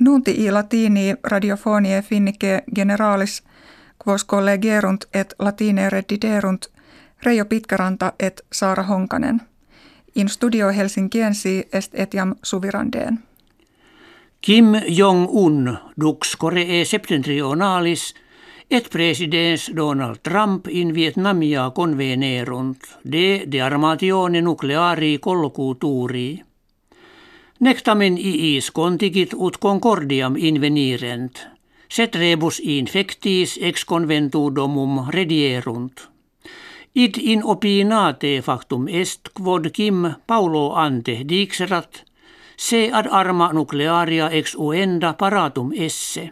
Nunti i latini radiofonie finnike generalis quos collegerunt et latine rediderunt Reijo Pitkäranta et Saara Honkanen. In studio Helsinkiensi est etiam suvirandeen. Kim Jong-un dux Koree septentrionalis et presidents Donald Trump in Vietnamia convenerunt de de armatione nucleari. Nectamen iis contigit ut concordiam invenirent, set rebus infectis ex conventudomum redierunt. Id in opinate factum est quod kim Paulo ante dixerat, se ad arma nuclearia ex uenda paratum esse.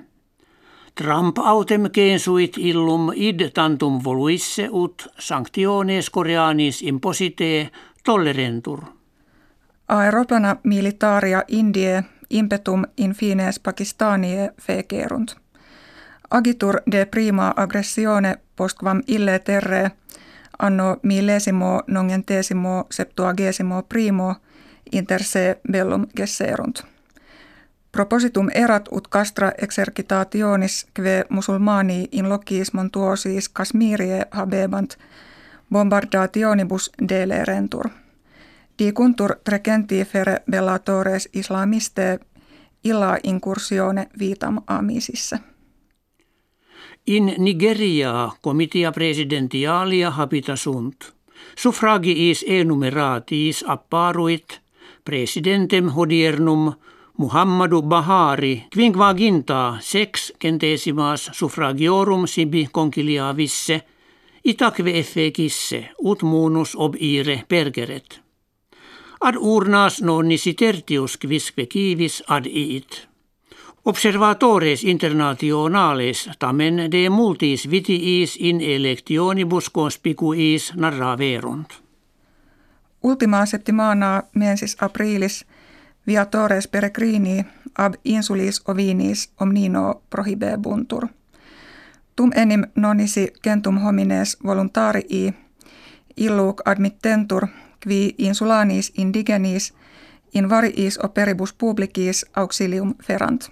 Trump autem censuit illum id tantum voluisse ut sanctiones coreanis imposite tollerentur. Aeropana militaria Indie impetum infines Pakistanie fecerunt. Agitur de prima aggressione postquam ille terre anno millesimo nongentesimo septuagesimo primo inter se bellum gesserunt. Propositum erat ut castra exercitationis kve musulmani in locis montuosis Kasmirie habebant bombardationibus delerentur. Dicuntur trecentifere bellatores islamiste illa incursione vitam amisissa. In Nigeria comitia presidentialia habitasunt. Suffragiis enumeratis apparuit presidentem hodiernum Muhammadu Bahari quinquaginta sex centesimas suffragiorum sibi conciliavisse itaque effekisse ut munus ob ire pergeret ad urnas nonisi tertius quisque kivis ad iit. Observatores internationales tamen de multis vitiis in electionibus conspicuis narraverunt. Ultima septimana mensis aprilis viatores peregrini ab insulis ovinis omnino prohibebuntur. Tum enim nonisi centum homines voluntarii illuc admittentur qui insulanis indigenis in variis operibus publicis auxilium ferant.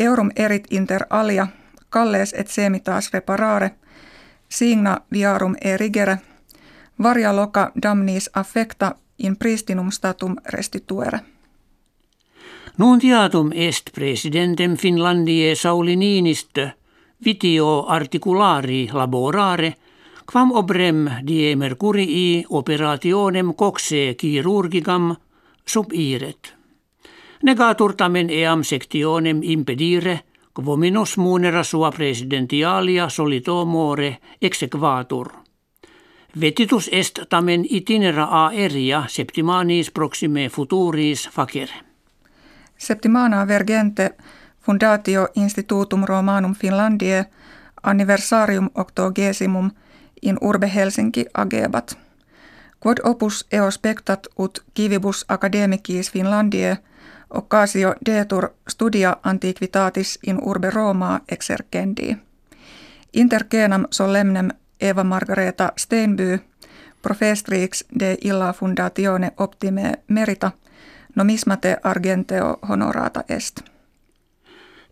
Eurum erit inter alia, calles et semitas reparare, signa viarum erigere, varia loca damnis affecta in pristinum statum restituere. Nuntiatum est presidentem Finlandie Sauli Niinistö vitio articulari laborare – quam obrem die mercurii operationem coxe chirurgicam sub iret. Negatur tamen eam sectionem impedire, quominus munera sua presidentialia solitomore exequatur. Vetitus est tamen itinera aeria septimanis proxime futuris facere. Septimana vergente Fundatio Institutum Romanum Finlandie anniversarium octogesimum – in urbe Helsinki agebat. Quod opus eo spectat ut kivibus academicis Finlandie occasio detur studia antiquitatis in urbe Roma exercendi. Inter genam solemnem Eva Margareta Steinby, profestrix de illa fundatione optime merita, nomismate argenteo honorata est.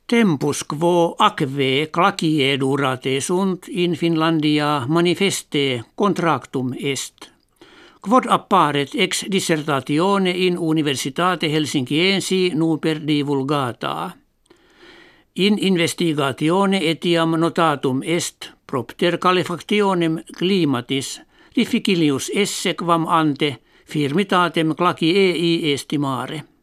Tempus quo acve clacie durate sunt in Finlandia manifeste contractum est. Quod apparet ex dissertatione in Universitate Helsinkiensi nuper divulgata. In investigatione etiam notatum est propter calefactionem climatis difficilius esse quam ante firmitatem claciei estimare.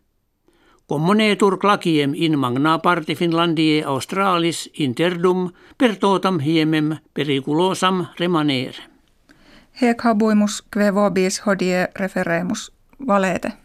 Commonetur clakiem in magna parte Finlandie Australis interdum per totam hiemem periculosam remanere. Hec habuimus kve vobis hodie referemus valete.